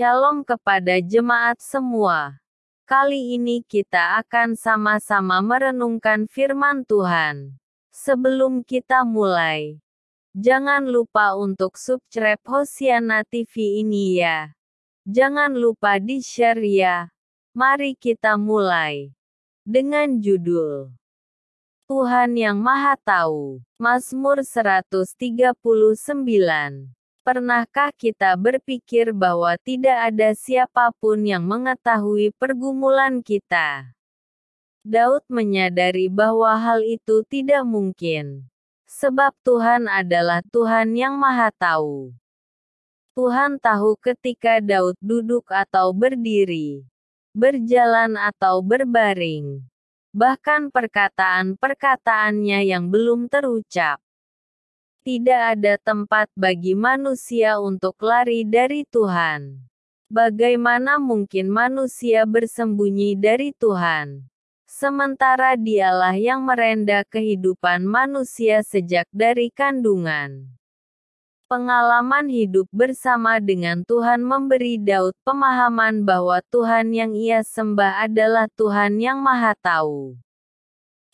Shalom kepada jemaat semua. Kali ini kita akan sama-sama merenungkan firman Tuhan. Sebelum kita mulai, jangan lupa untuk subscribe Hosiana TV ini ya. Jangan lupa di-share ya. Mari kita mulai. Dengan judul Tuhan yang Maha Tahu. Mazmur 139 Pernahkah kita berpikir bahwa tidak ada siapa pun yang mengetahui pergumulan kita? Daud menyadari bahwa hal itu tidak mungkin. Sebab Tuhan adalah Tuhan yang Maha Tahu. Tuhan tahu ketika Daud duduk atau berdiri, berjalan atau berbaring, bahkan perkataan-perkataannya yang belum terucap. Tidak ada tempat bagi manusia untuk lari dari Tuhan. Bagaimana mungkin manusia bersembunyi dari Tuhan? Sementara dialah yang merenda kehidupan manusia sejak dari kandungan. Pengalaman hidup bersama dengan Tuhan memberi Daud pemahaman bahwa Tuhan yang ia sembah adalah Tuhan yang Maha Tahu.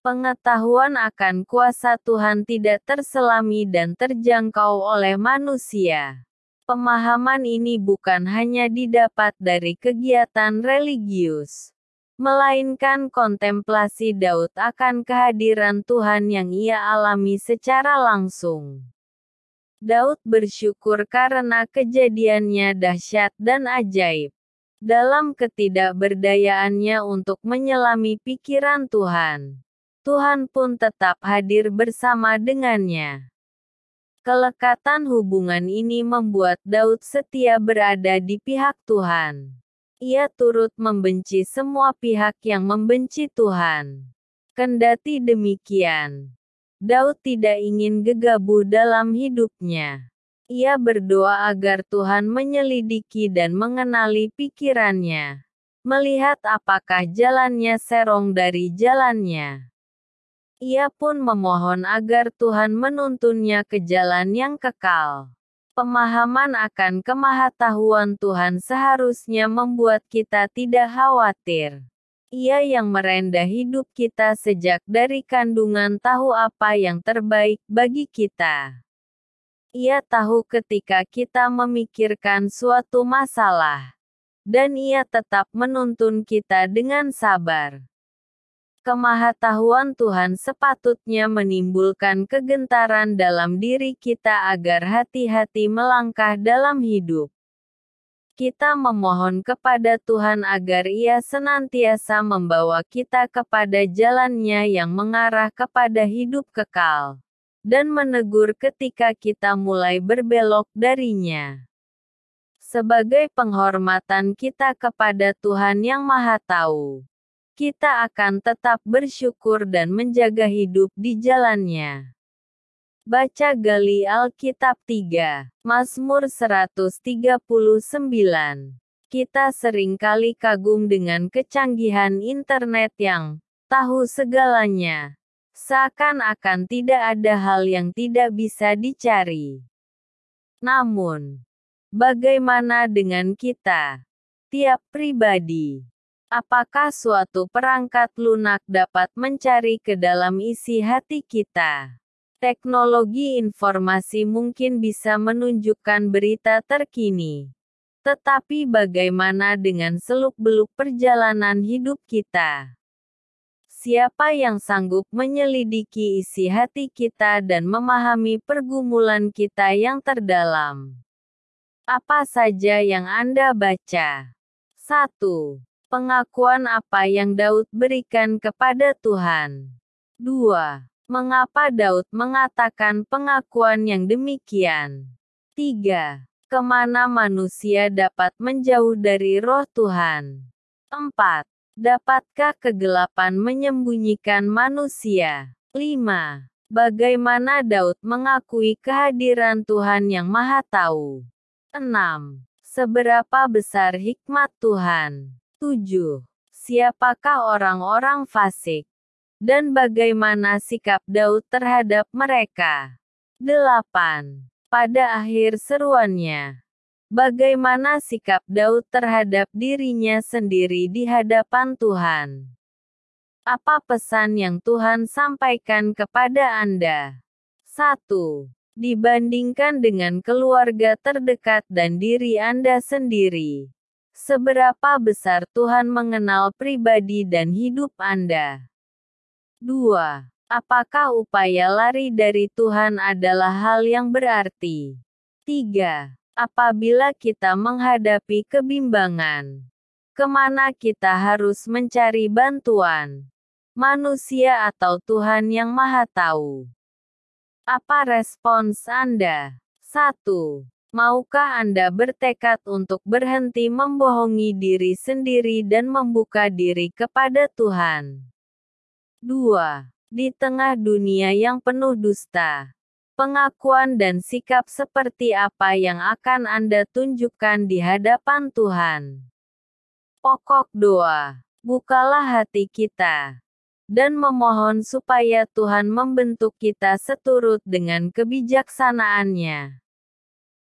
Pengetahuan akan kuasa Tuhan tidak terselami dan terjangkau oleh manusia. Pemahaman ini bukan hanya didapat dari kegiatan religius, melainkan kontemplasi Daud akan kehadiran Tuhan yang ia alami secara langsung. Daud bersyukur karena kejadiannya dahsyat dan ajaib. Dalam ketidakberdayaannya untuk menyelami pikiran Tuhan, Tuhan pun tetap hadir bersama dengannya. Kelekatan hubungan ini membuat Daud setia berada di pihak Tuhan. Ia turut membenci semua pihak yang membenci Tuhan. Kendati demikian, Daud tidak ingin gegabah dalam hidupnya. Ia berdoa agar Tuhan menyelidiki dan mengenali pikirannya, melihat apakah jalannya serong dari jalannya. Ia pun memohon agar Tuhan menuntunnya ke jalan yang kekal. Pemahaman akan kemahatauan Tuhan seharusnya membuat kita tidak khawatir. Ia yang merendah hidup kita sejak dari kandungan tahu apa yang terbaik bagi kita. Ia tahu ketika kita memikirkan suatu masalah, dan ia tetap menuntun kita dengan sabar. Kemahatauan Tuhan sepatutnya menimbulkan kegentaran dalam diri kita agar hati-hati melangkah dalam hidup. Kita memohon kepada Tuhan agar Ia senantiasa membawa kita kepada jalannya yang mengarah kepada hidup kekal, dan menegur ketika kita mulai berbelok darinya. Sebagai penghormatan kita kepada Tuhan yang Maha Tahu kita akan tetap bersyukur dan menjaga hidup di jalannya. Baca Gali Alkitab 3, Mazmur 139. Kita sering kali kagum dengan kecanggihan internet yang tahu segalanya. Seakan-akan tidak ada hal yang tidak bisa dicari. Namun, bagaimana dengan kita? Tiap pribadi Apakah suatu perangkat lunak dapat mencari ke dalam isi hati kita? Teknologi informasi mungkin bisa menunjukkan berita terkini. Tetapi bagaimana dengan seluk-beluk perjalanan hidup kita? Siapa yang sanggup menyelidiki isi hati kita dan memahami pergumulan kita yang terdalam? Apa saja yang Anda baca? 1. Pengakuan apa yang Daud berikan kepada Tuhan. 2. Mengapa Daud mengatakan pengakuan yang demikian? 3. Ke mana manusia dapat menjauh dari roh Tuhan? 4. Dapatkah kegelapan menyembunyikan manusia? 5. Bagaimana Daud mengakui kehadiran Tuhan yang Maha Tahu? 6. Seberapa besar hikmat Tuhan? 7. Siapakah orang-orang fasik? Dan bagaimana sikap Daud terhadap mereka? 8. Pada akhir seruannya, Bagaimana sikap Daud terhadap dirinya sendiri di hadapan Tuhan? Apa pesan yang Tuhan sampaikan kepada Anda? 1. Dibandingkan dengan keluarga terdekat dan diri Anda sendiri, seberapa besar Tuhan mengenal pribadi dan hidup Anda? 2. Apakah upaya lari dari Tuhan adalah hal yang berarti? 3. Apabila kita menghadapi kebimbangan, ke mana kita harus mencari bantuan? Manusia atau Tuhan yang Maha Tahu? Apa respons Anda? 1. Maukah Anda bertekad untuk berhenti membohongi diri sendiri dan membuka diri kepada Tuhan? 2. Di tengah dunia yang penuh dusta, pengakuan dan sikap seperti apa yang akan Anda tunjukkan di hadapan Tuhan. Pokok doa, bukalah hati kita, dan memohon supaya Tuhan membentuk kita seturut dengan kebijaksanaannya.